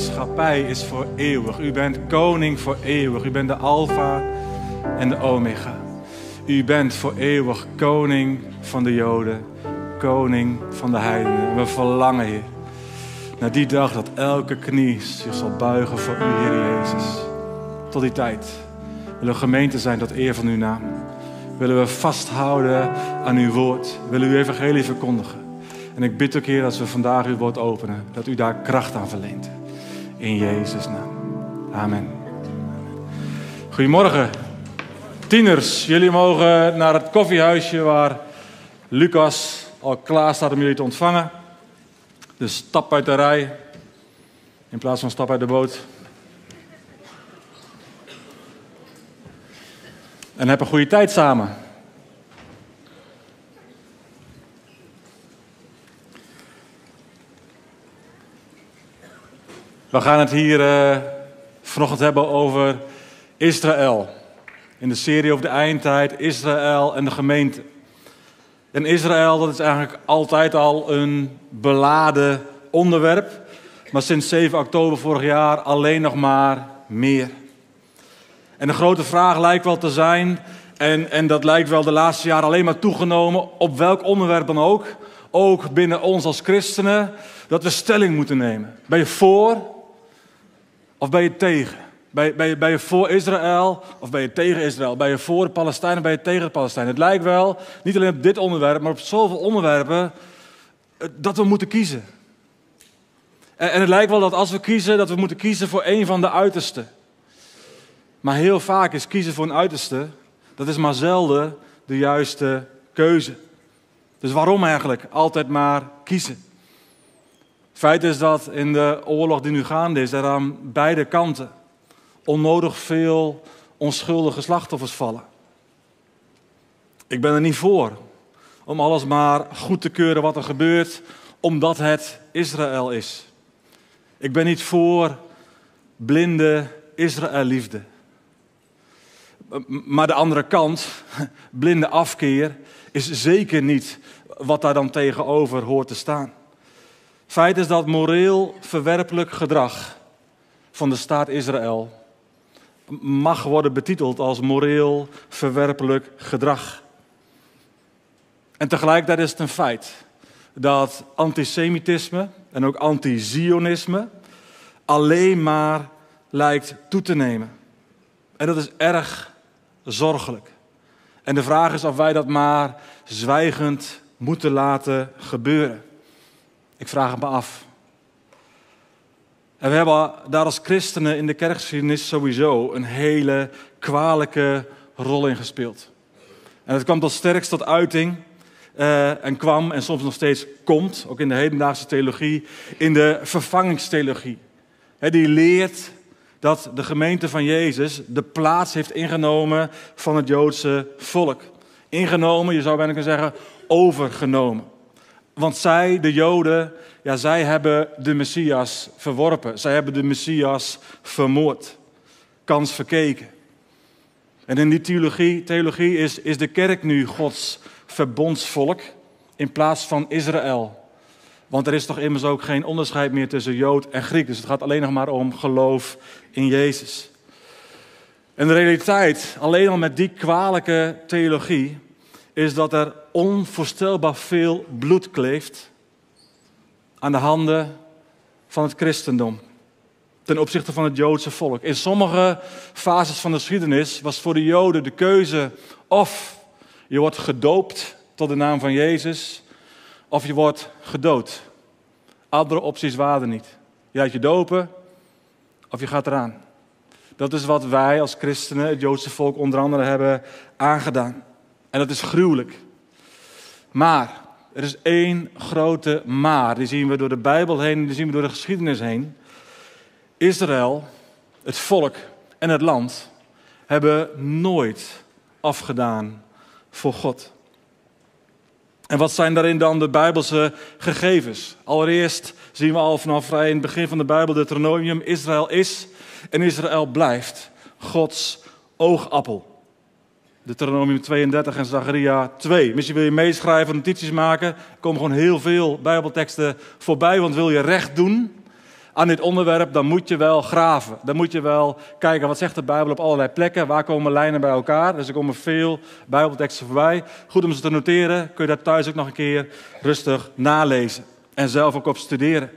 heerschappij is voor eeuwig. U bent koning voor eeuwig. U bent de Alpha en de Omega. U bent voor eeuwig koning van de Joden, koning van de heidenen. We verlangen, Heer, naar die dag dat elke knie zich zal buigen voor U, Heer Jezus. Tot die tijd willen we gemeente zijn tot eer van Uw naam. Willen we vasthouden aan Uw woord. Willen we Uw evangelie verkondigen. En ik bid ook, Heer, als we vandaag Uw woord openen, dat U daar kracht aan verleent. In Jezus' naam. Amen. Goedemorgen. Tieners, jullie mogen naar het koffiehuisje waar Lucas al klaar staat om jullie te ontvangen. Dus stap uit de rij in plaats van stap uit de boot. En heb een goede tijd samen. We gaan het hier uh, vanochtend hebben over Israël. In de serie over de eindtijd, Israël en de gemeente. En Israël, dat is eigenlijk altijd al een beladen onderwerp. Maar sinds 7 oktober vorig jaar alleen nog maar meer. En de grote vraag lijkt wel te zijn, en, en dat lijkt wel de laatste jaren alleen maar toegenomen, op welk onderwerp dan ook, ook binnen ons als christenen, dat we stelling moeten nemen. Ben je voor of ben je tegen? Ben je, voor Israël of ben je tegen Israël? Ben je voor de Palestijnen of ben je tegen de Palestijnen? Het lijkt wel, niet alleen op dit onderwerp, maar op zoveel onderwerpen, eh, dat we moeten kiezen. En, en het lijkt wel dat als we kiezen, dat we moeten kiezen voor een van de uitersten. Maar heel vaak is kiezen voor een uiterste, dat is maar zelden de juiste keuze. Dus waarom eigenlijk altijd maar kiezen? Feit is dat in de oorlog die nu gaande is, er aan beide kanten onnodig veel onschuldige slachtoffers vallen. Ik ben er niet voor om alles maar goed te keuren wat er gebeurt, omdat het Israël is. Ik ben niet voor blinde Israël-liefde. Maar de andere kant, blinde afkeer, is zeker niet wat daar dan tegenover hoort te staan. Feit is dat moreel verwerpelijk gedrag van de staat Israël mag worden betiteld als moreel verwerpelijk gedrag. En tegelijkertijd is het een feit dat antisemitisme en ook anti-Zionisme alleen maar lijkt toe te nemen. En dat is erg zorgelijk. En de vraag is of wij dat maar zwijgend moeten laten gebeuren. Ik vraag het me af. En we hebben daar als christenen in de kerkgeschiedenis sowieso een hele kwalijke rol in gespeeld. En het kwam tot sterkst tot uiting uh, en kwam en soms nog steeds komt, ook in de hedendaagse theologie, in de vervangingstheologie. He, die leert dat de gemeente van Jezus de plaats heeft ingenomen van het Joodse volk. Ingenomen, je zou bijna kunnen zeggen, overgenomen. Want zij, de Joden, ja, zij hebben de Messias verworpen. Zij hebben de Messias vermoord. Kans verkeken. En in die theologie, theologie is, is de kerk nu Gods verbondsvolk in plaats van Israël. Want er is toch immers ook geen onderscheid meer tussen Jood en Griek. Dus het gaat alleen nog maar om geloof in Jezus. En de realiteit, alleen al met die kwalijke theologie, is dat er onvoorstelbaar veel bloed kleeft aan de handen van het christendom. Ten opzichte van het Joodse volk. In sommige fases van de geschiedenis was voor de Joden de keuze of je wordt gedoopt tot de naam van Jezus, of je wordt gedood. Andere opties waren niet. Je laat je dopen of je gaat eraan. Dat is wat wij als christenen, het Joodse volk, onder andere hebben aangedaan. En dat is gruwelijk. Maar er is één grote maar. Die zien we door de Bijbel heen, die zien we door de geschiedenis heen. Israël, het volk en het land hebben nooit afgedaan voor God. En wat zijn daarin dan de Bijbelse gegevens? Allereerst zien we al vanaf vrij in het begin van de Bijbel Deuteronomium: Israël is en Israël blijft Gods oogappel. Deuteronomium 32 en Zacharia 2. Misschien wil je meeschrijven, notities maken. Er komen gewoon heel veel Bijbelteksten voorbij, want wil je recht doen, aan dit onderwerp, dan moet je wel graven. Dan moet je wel kijken, wat zegt de Bijbel op allerlei plekken? Waar komen lijnen bij elkaar? Dus er komen veel Bijbelteksten voorbij. Goed om ze te noteren. Kun je daar thuis ook nog een keer rustig nalezen. En zelf ook op studeren.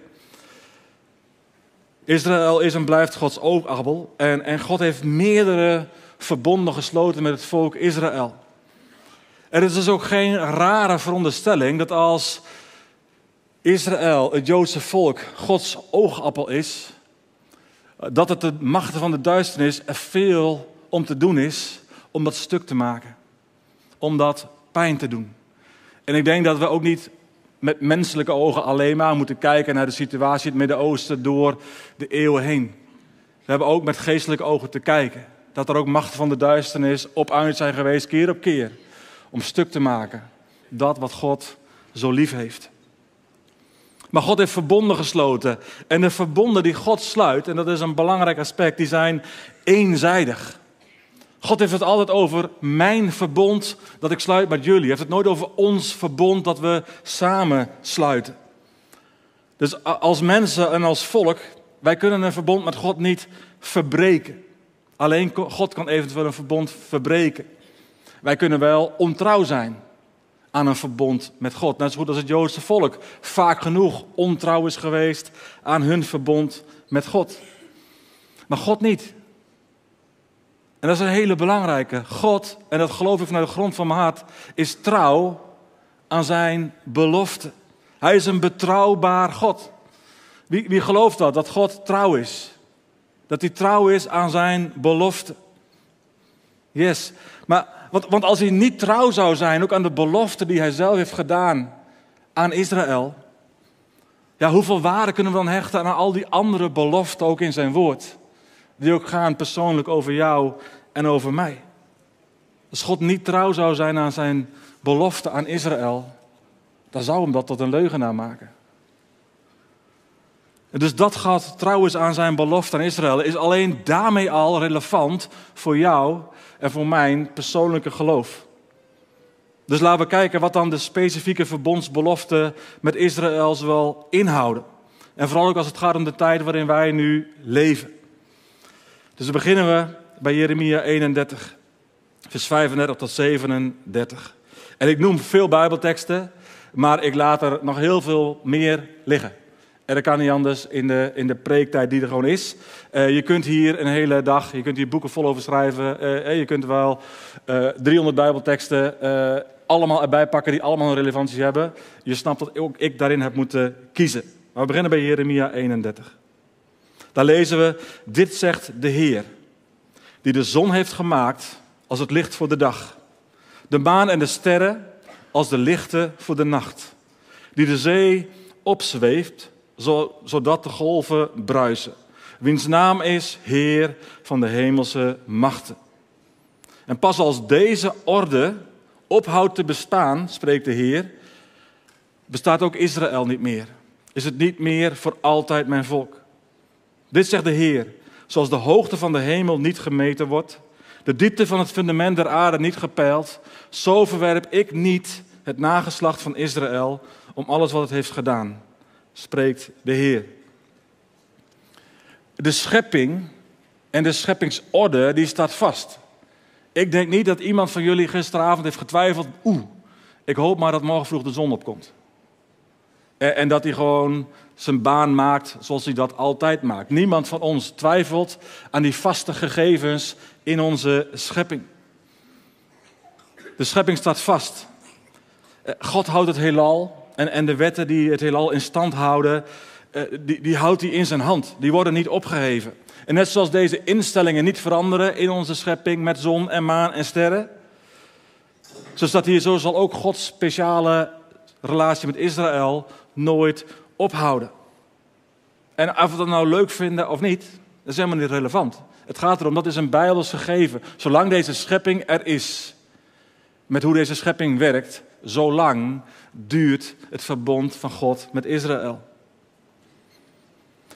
Israël is en blijft Gods oogappel. En, en God heeft meerdere verbonden gesloten met het volk Israël. Er is dus ook geen rare veronderstelling dat als Israël, het Joodse volk, Gods oogappel is, dat het de machten van de duisternis er veel om te doen is om dat stuk te maken. Om dat pijn te doen. En ik denk dat we ook niet met menselijke ogen alleen maar moeten kijken naar de situatie in het Midden-Oosten door de eeuwen heen. We hebben ook met geestelijke ogen te kijken. Dat er ook machten van de duisternis op uit zijn geweest, keer op keer. Om stuk te maken. Dat wat God zo lief heeft. Maar God heeft verbonden gesloten. En de verbonden die God sluit, en dat is een belangrijk aspect, die zijn eenzijdig. God heeft het altijd over mijn verbond dat ik sluit met jullie. Hij heeft het nooit over ons verbond dat we samen sluiten. Dus als mensen en als volk, wij kunnen een verbond met God niet verbreken. Alleen God kan eventueel een verbond verbreken. Wij kunnen wel ontrouw zijn aan een verbond met God. Net zo goed als het Joodse volk vaak genoeg ontrouw is geweest aan hun verbond met God. Maar God niet. En dat is een hele belangrijke. God, en dat geloof ik vanuit de grond van mijn hart, is trouw aan zijn belofte. Hij is een betrouwbaar God. Wie, wie gelooft dat? Dat God trouw is. Dat hij trouw is aan zijn belofte. Yes. Maar, want, want als hij niet trouw zou zijn, ook aan de belofte die hij zelf heeft gedaan aan Israël. Ja, hoeveel waarde kunnen we dan hechten aan al die andere beloften ook in zijn woord? Die ook gaan persoonlijk over jou en over mij. Als God niet trouw zou zijn aan zijn belofte aan Israël, dan zou hem dat tot een leugenaar maken. Dus dat God trouw is aan zijn belofte aan Israël, is alleen daarmee al relevant voor jou en voor mijn persoonlijke geloof. Dus laten we kijken wat dan de specifieke verbondsbeloften met Israël zal inhouden. En vooral ook als het gaat om de tijd waarin wij nu leven. Dus dan beginnen we bij Jeremia 31, vers 35 tot 37. En ik noem veel Bijbelteksten, maar ik laat er nog heel veel meer liggen. En kan niet anders in de, in de preektijd die er gewoon is. Uh, je kunt hier een hele dag, je kunt hier boeken vol over schrijven. Uh, je kunt wel uh, 300 Bijbelteksten allemaal erbij pakken die allemaal een relevantie hebben. Je snapt dat ook ik daarin heb moeten kiezen. Maar we beginnen bij Jeremia 31. Daar lezen we, dit zegt de Heer, die de zon heeft gemaakt als het licht voor de dag. De maan en de sterren als de lichten voor de nacht. Die de zee opzweeft zodat de golven bruisen. Wiens naam is Heer van de hemelse machten. En pas als deze orde ophoudt te bestaan, spreekt de Heer, bestaat ook Israël niet meer. Is het niet meer voor altijd mijn volk. Dit zegt de Heer, zoals de hoogte van de hemel niet gemeten wordt, de diepte van het fundament der aarde niet gepeild, zo verwerp ik niet het nageslacht van Israël om alles wat het heeft gedaan spreekt de Heer. De schepping en de scheppingsorde, die staat vast. Ik denk niet dat iemand van jullie gisteravond heeft getwijfeld, oeh, ik hoop maar dat morgen vroeg de zon opkomt. En dat hij gewoon zijn baan maakt zoals hij dat altijd maakt. Niemand van ons twijfelt aan die vaste gegevens in onze schepping. De schepping staat vast. God houdt het heelal en, en de wetten die het heelal in stand houden, uh, die, die houdt hij in zijn hand. Die worden niet opgeheven. En net zoals deze instellingen niet veranderen in onze schepping met zon en maan en sterren, zo staat hier, zo zal ook Gods speciale relatie met Israël nooit ophouden. En of we dat nou leuk vinden of niet, dat is helemaal niet relevant. Het gaat erom, dat is een bijbels gegeven. Zolang deze schepping er is, met hoe deze schepping werkt, zolang duurt het verbond van God met Israël.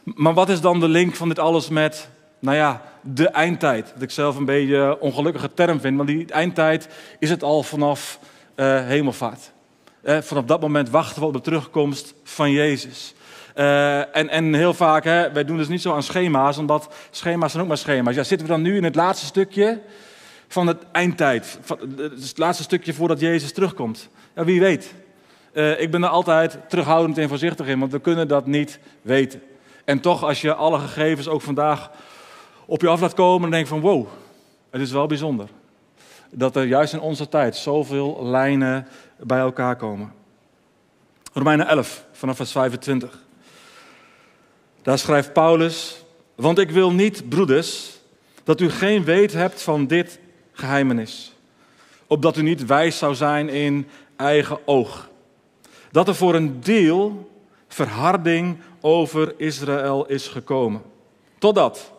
Maar wat is dan de link van dit alles met, nou ja, de eindtijd? Dat ik zelf een beetje een ongelukkige term vind, want die eindtijd is het al vanaf uh, hemelvaart. Eh, vanaf dat moment wachten we op de terugkomst van Jezus. Eh, en, en heel vaak, hè, wij doen dus niet zo aan schema's, omdat schema's zijn ook maar schema's. Ja, zitten we dan nu in het laatste stukje van het eindtijd? Het laatste stukje voordat Jezus terugkomt? Ja, wie weet. Uh, ik ben er altijd terughoudend en voorzichtig in, want we kunnen dat niet weten. En toch, als je alle gegevens ook vandaag op je af laat komen, dan denk je van wow, het is wel bijzonder. Dat er juist in onze tijd zoveel lijnen bij elkaar komen. Romeinen 11, vanaf vers 25. Daar schrijft Paulus, want ik wil niet, broeders, dat u geen weet hebt van dit geheimenis. Opdat u niet wijs zou zijn in eigen oog. Dat er voor een deel verharding over Israël is gekomen. Totdat,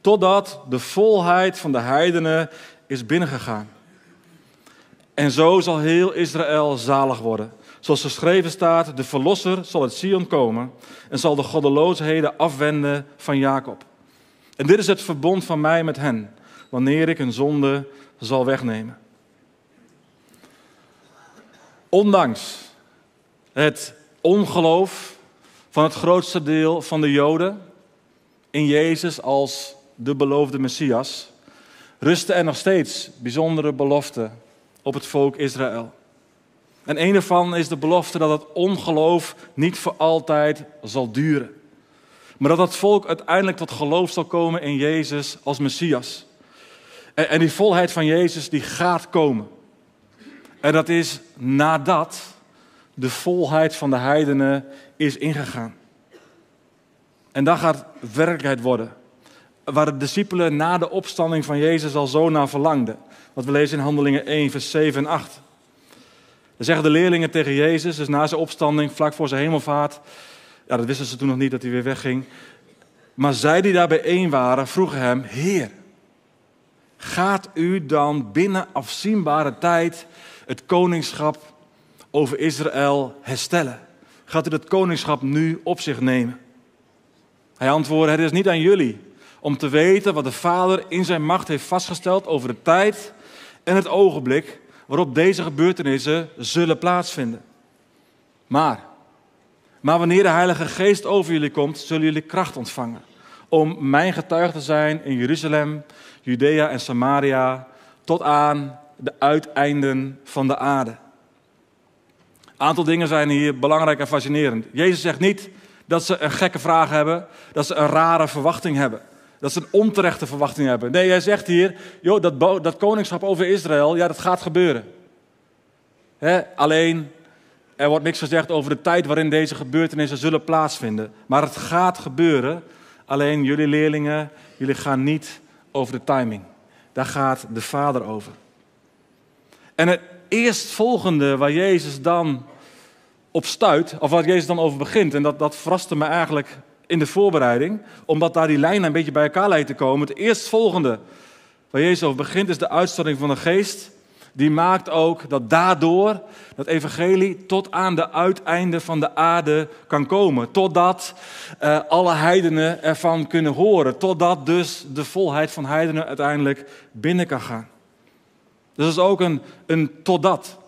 totdat de volheid van de heidenen is binnengegaan. En zo zal heel Israël zalig worden. Zoals geschreven staat, de verlosser zal uit Sion komen en zal de goddeloosheden afwenden van Jacob. En dit is het verbond van mij met hen, wanneer ik hun zonde zal wegnemen. Ondanks het ongeloof van het grootste deel van de Joden in Jezus als de beloofde Messias, rusten er nog steeds bijzondere beloften op het volk Israël. En een ervan is de belofte dat het ongeloof niet voor altijd zal duren. Maar dat het volk uiteindelijk tot geloof zal komen in Jezus als Messias. En die volheid van Jezus die gaat komen. En dat is nadat de volheid van de heidenen is ingegaan. En dat gaat werkelijkheid worden. Waar de discipelen na de opstanding van Jezus al zo naar verlangden. Wat we lezen in Handelingen 1, vers 7 en 8. Dan zeggen de leerlingen tegen Jezus, dus na zijn opstanding, vlak voor zijn hemelvaart. Ja, dat wisten ze toen nog niet dat hij weer wegging. Maar zij die daar bijeen waren, vroegen hem: Heer, gaat u dan binnen afzienbare tijd het koningschap over Israël herstellen? Gaat u het koningschap nu op zich nemen? Hij antwoordde: Het is niet aan jullie om te weten wat de Vader in zijn macht heeft vastgesteld over de tijd en het ogenblik waarop deze gebeurtenissen zullen plaatsvinden. Maar, maar wanneer de Heilige Geest over jullie komt, zullen jullie kracht ontvangen om mijn getuige te zijn in Jeruzalem, Judea en Samaria tot aan de uiteinden van de aarde. Een aantal dingen zijn hier belangrijk en fascinerend. Jezus zegt niet dat ze een gekke vraag hebben, dat ze een rare verwachting hebben. Dat ze een onterechte verwachting hebben. Nee, hij zegt hier, joh, dat, dat koningschap over Israël, ja, dat gaat gebeuren. alleen, er wordt niks gezegd over de tijd waarin deze gebeurtenissen zullen plaatsvinden. Maar het gaat gebeuren. Alleen jullie leerlingen, jullie gaan niet over de timing. Daar gaat de Vader over. En het eerstvolgende waar Jezus dan op stuit, of waar Jezus dan over begint, en dat, dat verraste me eigenlijk in de voorbereiding, omdat daar die lijnen een beetje bij elkaar lijken te komen. Het eerstvolgende waar Jezus over begint is de uitstorting van de geest. Die maakt ook dat daardoor dat evangelie tot aan de uiteinden van de aarde kan komen. Totdat uh, alle heidenen ervan kunnen horen. Totdat dus de volheid van heidenen uiteindelijk binnen kan gaan. Dus dat is ook een, een totdat.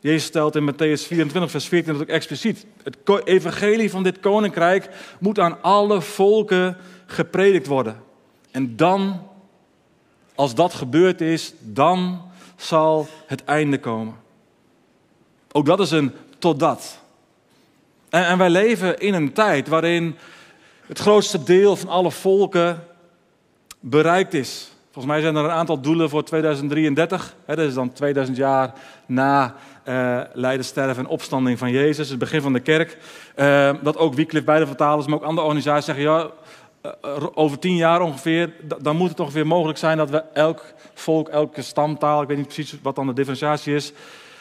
Jezus stelt in Matthäus 24, vers 14 dat ook expliciet. Het evangelie van dit koninkrijk moet aan alle volken gepredikt worden. En dan, als dat gebeurd is, dan zal het einde komen. Ook dat is een totdat. En, en wij leven in een tijd waarin het grootste deel van alle volken bereikt is. Volgens mij zijn er een aantal doelen voor 2033. dat is dan 2000 jaar na uh, sterven en opstanding van Jezus, het begin van de kerk. Uh, dat ook Wycliffe, beide vertalers, maar ook andere organisaties zeggen, ja, uh, over tien jaar ongeveer, dan moet het ongeveer mogelijk zijn dat we elk volk, elke stamtaal, ik weet niet precies wat dan de differentiatie is,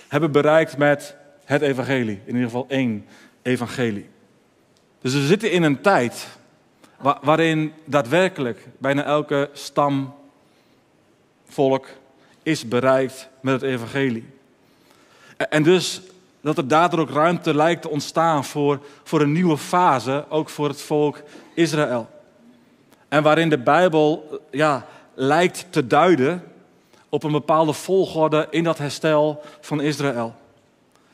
hebben bereikt met het evangelie. In ieder geval één evangelie. Dus we zitten in een tijd waarin daadwerkelijk bijna elke stam, volk is bereikt met het evangelie. En dus dat er daardoor ook ruimte lijkt te ontstaan voor, voor een nieuwe fase, ook voor het volk Israël. En waarin de Bijbel ja, lijkt te duiden op een bepaalde volgorde in dat herstel van Israël.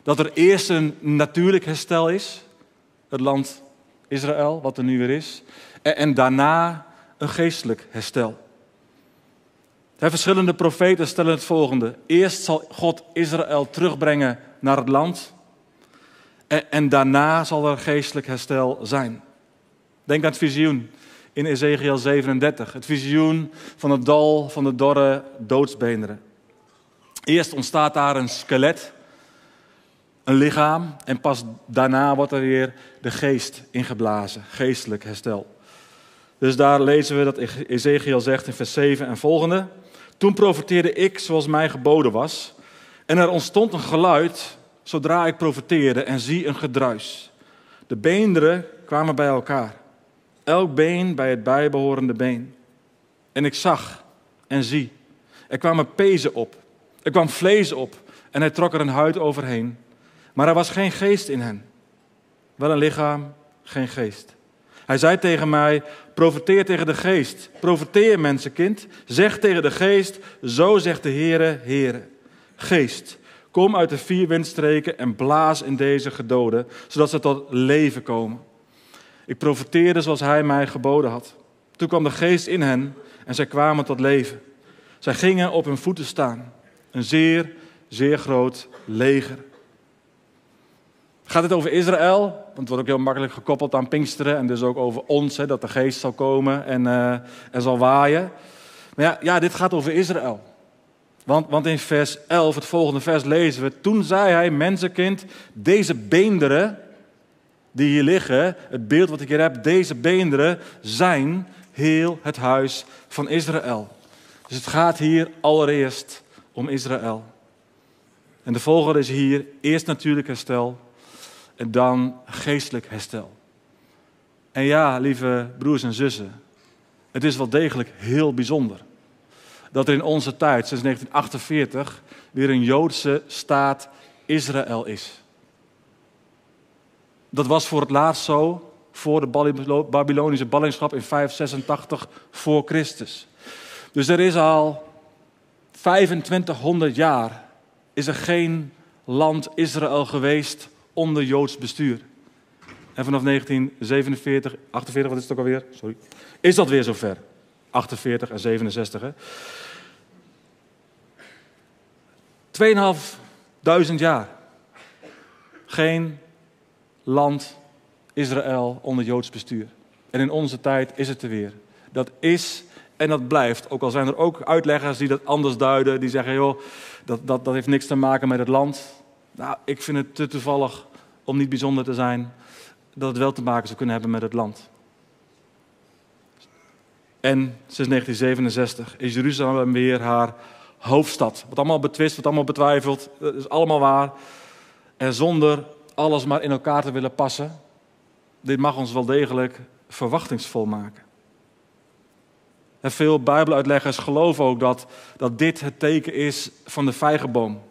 Dat er eerst een natuurlijk herstel is, het land Israël, wat er nu weer is. En, en daarna een geestelijk herstel. De verschillende profeten stellen het volgende. Eerst zal God Israël terugbrengen naar het land. En, en daarna zal er geestelijk herstel zijn. Denk aan het visioen in Ezekiel 37. Het visioen van het dal van de dorre doodsbeenderen. Eerst ontstaat daar een skelet, een lichaam. En pas daarna wordt er weer de geest ingeblazen. Geestelijk herstel. Dus daar lezen we dat Ezekiel zegt in vers 7 en volgende. Toen profeteerde ik zoals mij geboden was. En er ontstond een geluid zodra ik profeteerde en zie een gedruis. De beenderen kwamen bij elkaar. Elk been bij het bijbehorende been. En ik zag en zie. Er kwamen pezen op. Er kwam vlees op. En hij trok er een huid overheen. Maar er was geen geest in hen. Wel een lichaam, geen geest. Hij zei tegen mij: Profeteer tegen de geest. Profeteer, mensenkind. Zeg tegen de geest: Zo zegt de Heere, Heere. Geest, kom uit de vier windstreken en blaas in deze gedoden, zodat ze tot leven komen. Ik profeteerde zoals hij mij geboden had. Toen kwam de geest in hen en zij kwamen tot leven. Zij gingen op hun voeten staan. Een zeer, zeer groot leger. Gaat het over Israël? Want het wordt ook heel makkelijk gekoppeld aan Pinksteren. En dus ook over ons, hè, dat de geest zal komen en, uh, en zal waaien. Maar ja, ja, dit gaat over Israël. Want, want in vers 11, het volgende vers, lezen we... Toen zei hij, mensenkind, deze beenderen die hier liggen... het beeld wat ik hier heb, deze beenderen zijn heel het huis van Israël. Dus het gaat hier allereerst om Israël. En de volgende is hier eerst natuurlijk herstel en dan geestelijk herstel. En ja, lieve broers en zussen, het is wel degelijk heel bijzonder dat er in onze tijd, sinds 1948, weer een Joodse staat Israël is. Dat was voor het laatst zo voor de Babylonische ballingschap in 586 voor Christus. Dus er is al 2500 jaar is er geen land Israël geweest onder Joods bestuur. En vanaf 1947, 48, wat is het ook alweer? Sorry. Is dat weer zover? 48 en 67. Hè? 2.500 jaar. Geen land Israël onder Joods bestuur. En in onze tijd is het er weer. Dat is en dat blijft. Ook al zijn er ook uitleggers die dat anders duiden. Die zeggen, joh, dat, dat, dat heeft niks te maken met het land. Nou, ik vind het te toevallig om niet bijzonder te zijn, dat het wel te maken zou kunnen hebben met het land. En sinds 1967 is Jeruzalem weer haar hoofdstad. Wat allemaal betwist, wat allemaal betwijfeld, dat is allemaal waar. En zonder alles maar in elkaar te willen passen, dit mag ons wel degelijk verwachtingsvol maken. En veel Bijbeluitleggers geloven ook dat, dat dit het teken is van de vijgenboom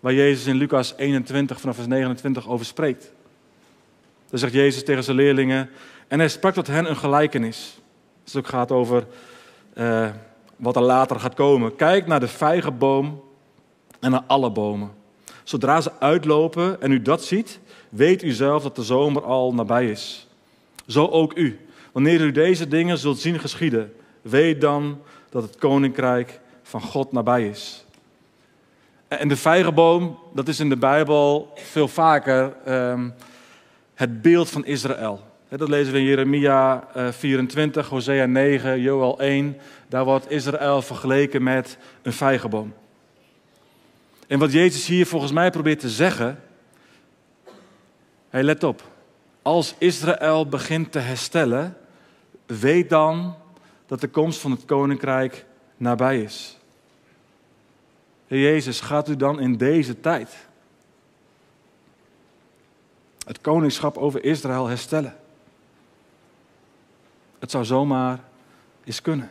waar Jezus in Lucas 21 vanaf vers 29 over spreekt. Dan zegt Jezus tegen zijn leerlingen, en hij sprak tot hen een gelijkenis. Het ook gaat over uh, wat er later gaat komen. Kijk naar de vijgenboom en naar alle bomen. Zodra ze uitlopen en u dat ziet, weet u zelf dat de zomer al nabij is. Zo ook u. Wanneer u deze dingen zult zien geschieden, weet dan dat het koninkrijk van God nabij is. En de vijgenboom, dat is in de Bijbel veel vaker um, het beeld van Israël. Dat lezen we in Jeremia 24, eh, Hosea 9, Joel 1. Daar wordt Israël vergeleken met een vijgenboom. En wat Jezus hier volgens mij probeert te zeggen. Hey, let op. Als Israël begint te herstellen, weet dan dat de komst van het koninkrijk nabij is. Jezus, gaat u dan in deze tijd het koningschap over Israël herstellen? Het zou zomaar eens kunnen.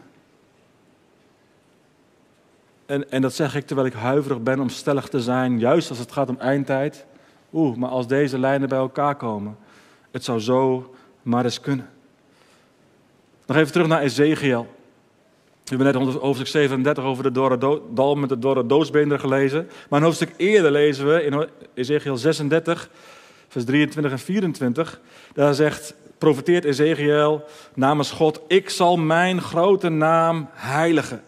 En, en dat zeg ik terwijl ik huiverig ben om stellig te zijn, juist als het gaat om eindtijd. Oeh, maar als deze lijnen bij elkaar komen, het zou zo maar eens kunnen. Nog even terug naar Ezekiel. We hebben net hoofdstuk 37 over de dorre dal met de dorre doodsbeenderen gelezen. Maar een hoofdstuk eerder lezen we in Ezekiel 36, vers 23 en 24. Daar zegt profeteert Ezekiel namens God: Ik zal mijn grote naam heiligen,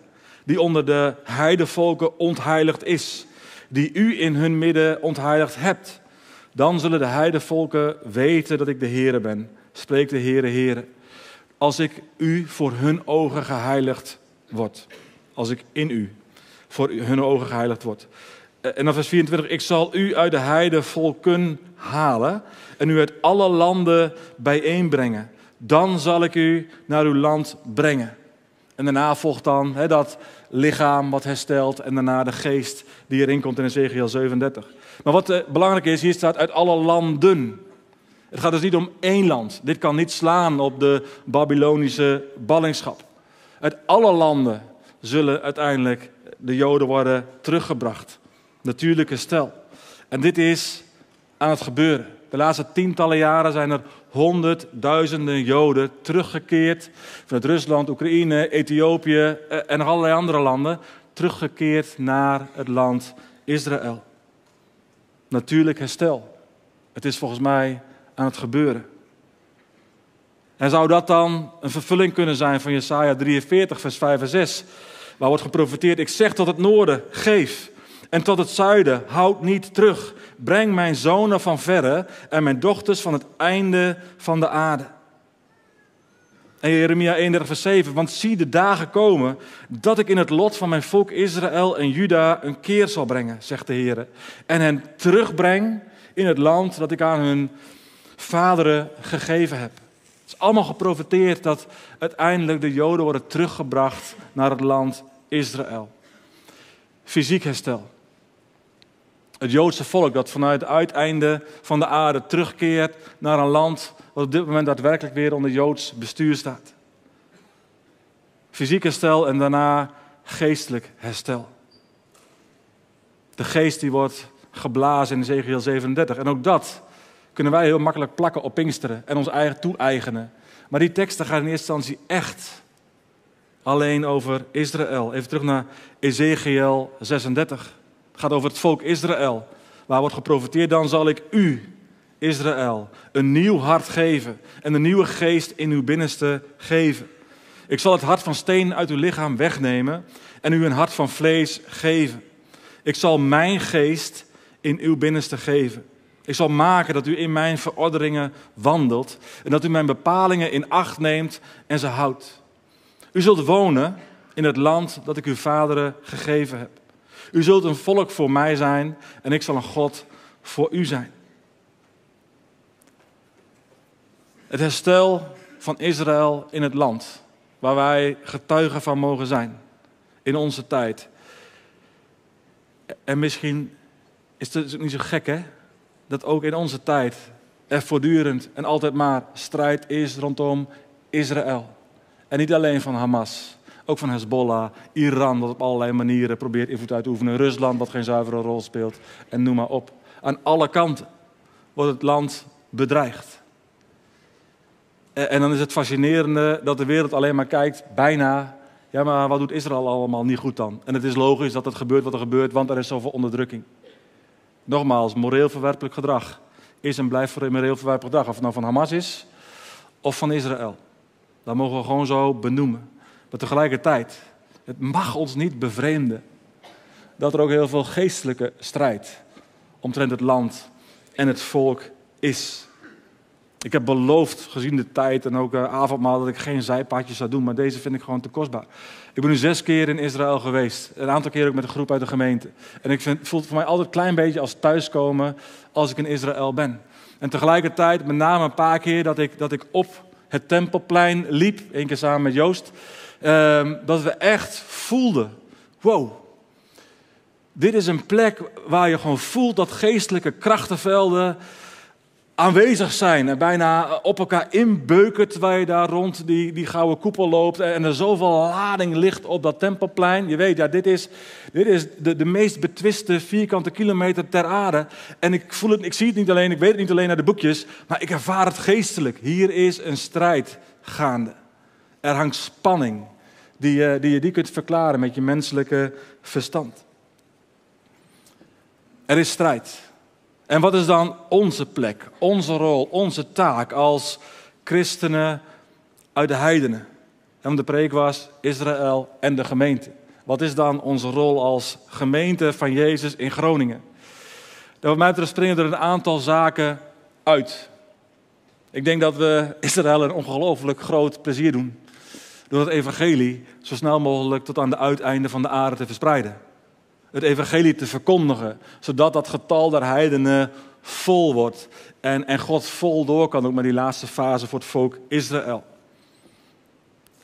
die onder de heidevolken ontheiligd is, die u in hun midden ontheiligd hebt. Dan zullen de heidevolken weten dat ik de Heere ben, spreekt de Heere Heere. Als ik u voor hun ogen geheiligd word. Als ik in u voor hun ogen geheiligd word. Eh, en dan vers 24, ik zal u uit de heidevolken halen en u uit alle landen bijeenbrengen. Dan zal ik u naar uw land brengen. En daarna volgt dan dat lichaam wat herstelt en daarna de geest die erin komt in Ezekiel 37. Maar wat eh, belangrijk is, hier staat uit alle landen. Het gaat dus niet om één land. Dit kan niet slaan op de Babylonische ballingschap. Uit alle landen zullen uiteindelijk de Joden worden teruggebracht. Natuurlijke stel. En dit is aan het gebeuren. De laatste tientallen jaren zijn er honderdduizenden Joden teruggekeerd vanuit Rusland, Oekraïne, Ethiopië eh, en allerlei andere landen. Teruggekeerd naar het land Israël. Natuurlijk herstel. Het is volgens mij aan het gebeuren. En zou dat dan een vervulling kunnen zijn van Jesaja 43, vers 5 en 6, waar wordt geprofiteerd, ik zeg tot het noorden, geef, en tot het zuiden, houd niet terug. Breng mijn zonen van verre en mijn dochters van het einde van de aarde. En Jeremia 31, vers 7. Want zie de dagen komen dat ik in het lot van mijn volk Israël en Juda een keer zal brengen, zegt de Heer. En hen terugbreng in het land dat ik aan hun vaderen gegeven heb. Is allemaal geprofiteerd dat uiteindelijk de Joden worden teruggebracht naar het land Israël. Fysiek herstel. Het Joodse volk dat vanuit het uiteinde van de aarde terugkeert naar een land wat op dit moment daadwerkelijk weer onder Joods bestuur staat. Fysiek herstel en daarna geestelijk herstel. De geest die wordt geblazen in Ezekiel 37. En ook dat kunnen wij heel makkelijk plakken op Pinksteren en ons eigen toe-eigenen. Maar die teksten gaan in eerste instantie echt alleen over Israël. Even terug naar Ezekiel 36. Het gaat over het volk Israël. Waar wordt geprofiteerd, dan zal ik u, Israël, een nieuw hart geven en een nieuwe geest in uw binnenste geven. Ik zal het hart van steen uit uw lichaam wegnemen en u een hart van vlees geven. Ik zal mijn geest in uw binnenste geven. Ik zal maken dat u in mijn verordeningen wandelt en dat u mijn bepalingen in acht neemt en ze houdt. U zult wonen in het land dat ik uw vaderen gegeven heb. U zult een volk voor mij zijn en ik zal een God voor u zijn. Het herstel van Israël in het land waar wij getuigen van mogen zijn in onze tijd. En misschien is het niet zo gek hè, dat ook in onze tijd er voortdurend en altijd maar strijd is rondom Israël. En niet alleen van Hamas, ook van Hezbollah, Iran, dat op allerlei manieren probeert invloed uit te oefenen, Rusland, wat geen zuivere rol speelt, en noem maar op. Aan alle kanten wordt het land bedreigd. En dan is het fascinerende dat de wereld alleen maar kijkt, bijna, ja maar wat doet Israël allemaal niet goed dan? En het is logisch dat het gebeurt wat er gebeurt, want er is zoveel onderdrukking. Nogmaals, moreel verwerpelijk gedrag is en blijft moreel verwerpelijk gedrag. Of het nou van Hamas is of van Israël. Dat mogen we gewoon zo benoemen. Maar tegelijkertijd, het mag ons niet bevreemden dat er ook heel veel geestelijke strijd omtrent het land en het volk is. Ik heb beloofd, gezien de tijd en ook uh, avondmaal, dat ik geen zijpaadjes zou doen. Maar deze vind ik gewoon te kostbaar. Ik ben nu zes keer in Israël geweest. Een aantal keer ook met een groep uit de gemeente. En ik vind, het voor mij altijd een klein beetje als thuiskomen als ik in Israël ben. En tegelijkertijd, met name een paar keer dat ik, dat ik op het Tempelplein liep. één keer samen met Joost. Ehm, dat we echt voelden, wow, dit is een plek waar je gewoon voelt dat geestelijke krachtenvelden aanwezig zijn en bijna op elkaar inbeuken terwijl je daar rond die, die gouden koepel loopt en er zoveel lading ligt op dat tempelplein. Je weet, ja, dit is, dit is de, de meest betwiste vierkante kilometer ter aarde. En ik voel het, ik zie het niet alleen, ik weet het niet alleen naar de boekjes, maar ik ervaar het geestelijk. Hier is een strijd gaande. Er hangt spanning die, die je die kunt verklaren met je menselijke verstand. Er is strijd. En wat is dan onze plek, onze rol, onze taak als christenen uit de heidenen. En de preek was Israël en de gemeente. Wat is dan onze rol als gemeente van Jezus in Groningen? Wat mij betreft springen er een aantal zaken uit. Ik denk dat we Israël een ongelooflijk groot plezier doen. Door het evangelie zo snel mogelijk tot aan de uiteinden van de aarde te verspreiden. Het evangelie te verkondigen, zodat dat getal der heidenen vol wordt. En, en God vol door kan ook met die laatste fase voor het volk Israël.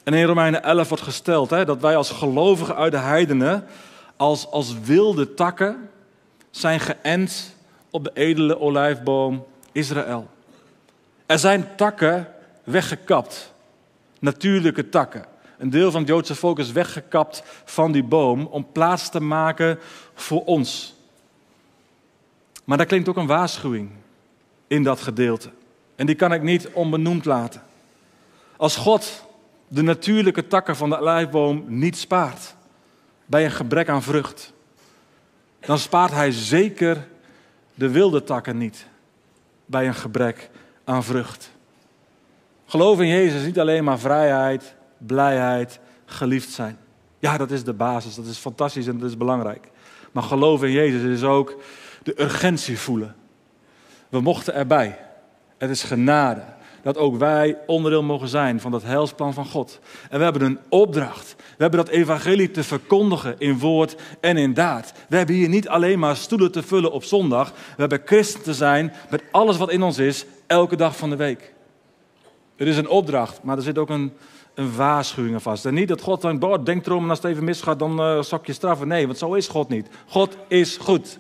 En in Romeinen 11 wordt gesteld hè, dat wij als gelovigen uit de heidenen, als, als wilde takken, zijn geënt op de edele olijfboom Israël. Er zijn takken weggekapt, natuurlijke takken. Een deel van het Joodse volk is weggekapt van die boom om plaats te maken voor ons. Maar daar klinkt ook een waarschuwing in dat gedeelte. En die kan ik niet onbenoemd laten. Als God de natuurlijke takken van de olijfboom niet spaart bij een gebrek aan vrucht, dan spaart hij zeker de wilde takken niet bij een gebrek aan vrucht. Geloof in Jezus is niet alleen maar vrijheid, blijheid, geliefd zijn. Ja, dat is de basis, dat is fantastisch en dat is belangrijk. Maar geloof in Jezus is ook de urgentie voelen. We mochten erbij. Het is genade dat ook wij onderdeel mogen zijn van dat heilsplan van God. En we hebben een opdracht. We hebben dat evangelie te verkondigen in woord en in daad. We hebben hier niet alleen maar stoelen te vullen op zondag. We hebben christen te zijn met alles wat in ons is, elke dag van de week. Het is een opdracht, maar er zit ook een, een waarschuwing vast. En niet dat God denkt, boh, denk erom en als het even misgaat, dan uh, zak je straffen. Nee, want zo is God niet. God is goed.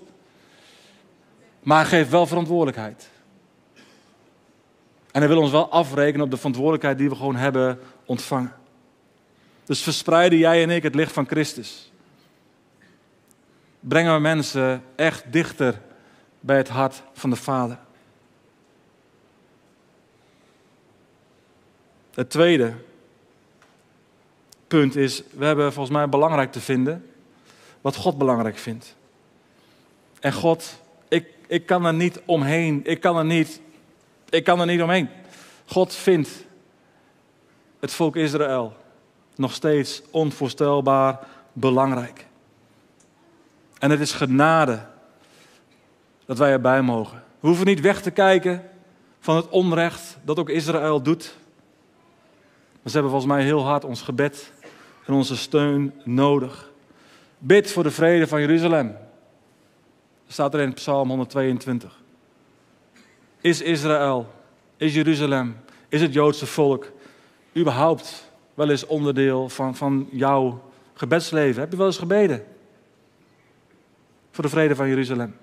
Maar geeft wel verantwoordelijkheid. En hij wil ons wel afrekenen op de verantwoordelijkheid die we gewoon hebben ontvangen. Dus verspreiden jij en ik het licht van Christus. Brengen we mensen echt dichter bij het hart van de Vader. Het tweede punt is, we hebben volgens mij belangrijk te vinden wat God belangrijk vindt. En God, ik, ik kan er niet omheen, ik kan er niet ik kan er niet omheen. God vindt het volk Israël nog steeds onvoorstelbaar belangrijk. En het is genade dat wij erbij mogen. We hoeven niet weg te kijken van het onrecht dat ook Israël doet. Maar ze hebben volgens mij heel hard ons gebed en onze steun nodig. Bid voor de vrede van Jeruzalem. Dat staat er in Psalm 122. Is Israël, is Jeruzalem, is het Joodse volk überhaupt wel eens onderdeel van, van jouw gebedsleven? Heb je wel eens gebeden voor de vrede van Jeruzalem?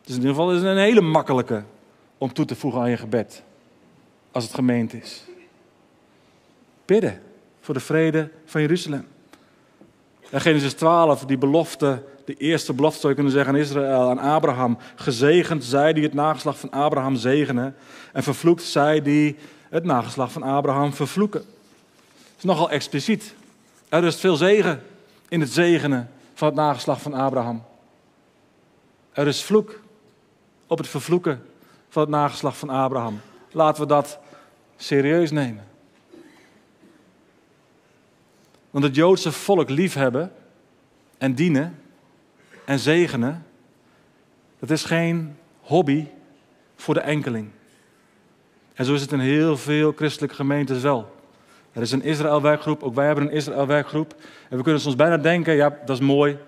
Het is in ieder geval een hele makkelijke om toe te voegen aan je gebed, als het gemeend is. Bidden voor de vrede van Jeruzalem. En Genesis 12, die belofte de eerste belofte zou je kunnen zeggen aan Israël, aan Abraham. Gezegend zij die het nageslag van Abraham zegenen. En vervloekt zij die het nageslag van Abraham vervloeken. Het is nogal expliciet. Er is veel zegen in het zegenen van het nageslag van Abraham. Er is vloek op het vervloeken van het nageslag van Abraham. Laten we dat serieus nemen. Want het Joodse volk liefhebben en dienen en zegenen, dat is geen hobby voor de enkeling. En zo is het in heel veel christelijke gemeentes wel. Er is een Israël-werkgroep, ook wij hebben een Israël-werkgroep. En we kunnen soms bijna denken, ja, dat is mooi.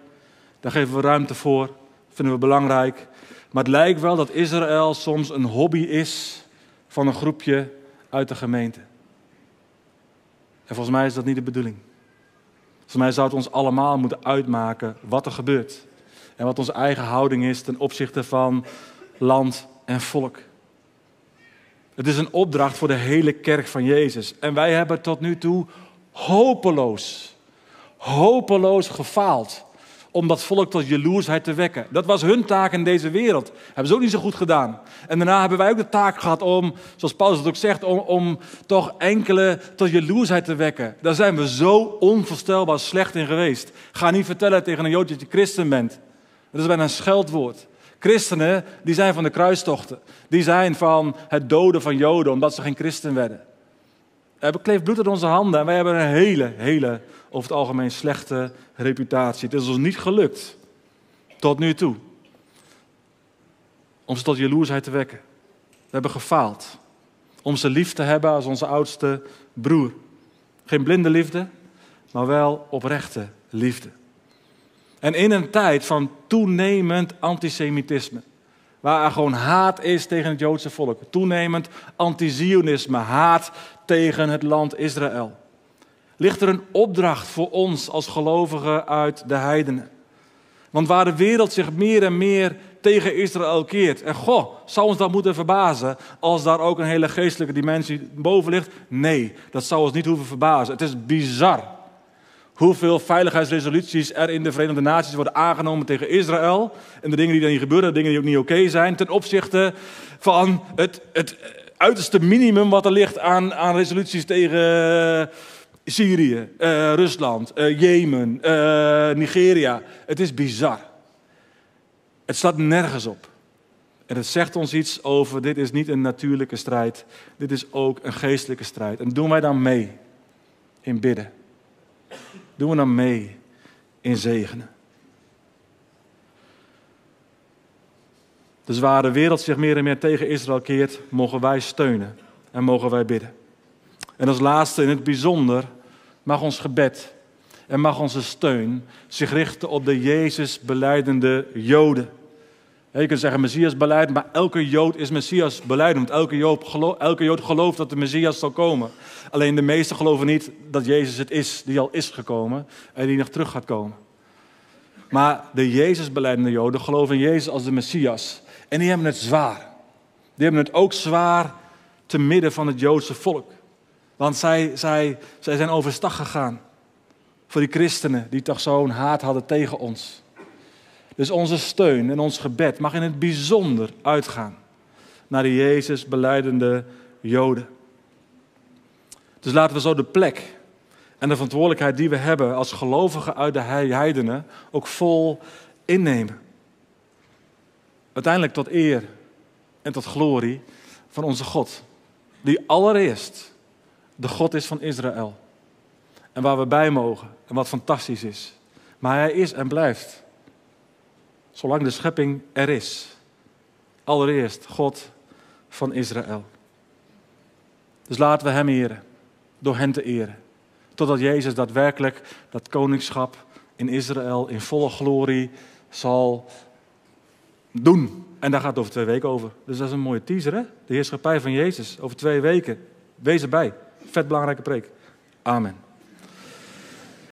Daar geven we ruimte voor, vinden we belangrijk. Maar het lijkt wel dat Israël soms een hobby is van een groepje uit de gemeente. En volgens mij is dat niet de bedoeling. Volgens mij zou het ons allemaal moeten uitmaken wat er gebeurt en wat onze eigen houding is ten opzichte van land en volk. Het is een opdracht voor de hele kerk van Jezus. En wij hebben tot nu toe hopeloos, hopeloos gefaald om dat volk tot jaloersheid te wekken. Dat was hun taak in deze wereld. Hebben ze ook niet zo goed gedaan. En daarna hebben wij ook de taak gehad om, zoals Paulus het ook zegt, om, om toch enkele tot jaloersheid te wekken. Daar zijn we zo onvoorstelbaar slecht in geweest. Ga niet vertellen tegen een Jood dat je christen bent. Dat is bijna een scheldwoord. Christenen, die zijn van de kruistochten. Die zijn van het doden van Joden, omdat ze geen christen werden. We hebben kleef bloed in onze handen en wij hebben een hele, hele, over het algemeen slechte reputatie. Het is ons niet gelukt, tot nu toe, om ze tot jaloersheid te wekken. We hebben gefaald. Om ze lief te hebben als onze oudste broer. Geen blinde liefde, maar wel oprechte liefde. En in een tijd van toenemend antisemitisme, waar er gewoon haat is tegen het Joodse volk, toenemend antizionisme, haat tegen het land Israël, ligt er een opdracht voor ons als gelovigen uit de heidenen. Want waar de wereld zich meer en meer tegen Israël keert. En goh, zou ons dat moeten verbazen als daar ook een hele geestelijke dimensie boven ligt? Nee, dat zou ons niet hoeven verbazen. Het is bizar hoeveel veiligheidsresoluties er in de Verenigde Naties worden aangenomen tegen Israël. En de dingen die niet gebeuren, de dingen die ook niet oké zijn, ten opzichte van het, het uiterste minimum wat er ligt aan, aan resoluties tegen Syrië, uh, Rusland, uh, Jemen, uh, Nigeria. Het is bizar. Het staat nergens op. En het zegt ons iets over, dit is niet een natuurlijke strijd, dit is ook een geestelijke strijd. En doen wij dan mee in bidden? Doen we dan mee in zegenen? Dus waar de wereld zich meer en meer tegen Israël keert, mogen wij steunen en mogen wij bidden. En als laatste in het bijzonder mag ons gebed en mag onze steun zich richten op de Jezus beleidende Joden. Je kunt zeggen Messias beleid, maar elke Jood is Messias beleidend. Elke elke Jood gelooft dat de Messias zal komen. Alleen de meesten geloven niet dat Jezus het is die al is gekomen en die nog terug gaat komen. Maar de Jezus beleidende Joden geloven in Jezus als de Messias. En die hebben het zwaar. Die hebben het ook zwaar te midden van het Joodse volk. Want zij, zij, zij zijn overstag gegaan voor die christenen die toch zo'n haat hadden tegen ons. Dus onze steun en ons gebed mag in het bijzonder uitgaan naar de Jezus beleidende Joden. Dus laten we zo de plek en de verantwoordelijkheid die we hebben als gelovigen uit de heidenen ook vol innemen. Uiteindelijk tot eer en tot glorie van onze God, die allereerst de God is van Israël. En waar we bij mogen en wat fantastisch is. Maar hij is en blijft. Zolang de schepping er is. Allereerst God van Israël. Dus laten we hem eren. Door hen te eren. Totdat Jezus daadwerkelijk dat koningschap in Israël in volle glorie zal doen. En daar gaat het over twee weken over. Dus dat is een mooie teaser, hè? De heerschappij van Jezus over twee weken. Wees erbij. Vet belangrijke preek. Amen.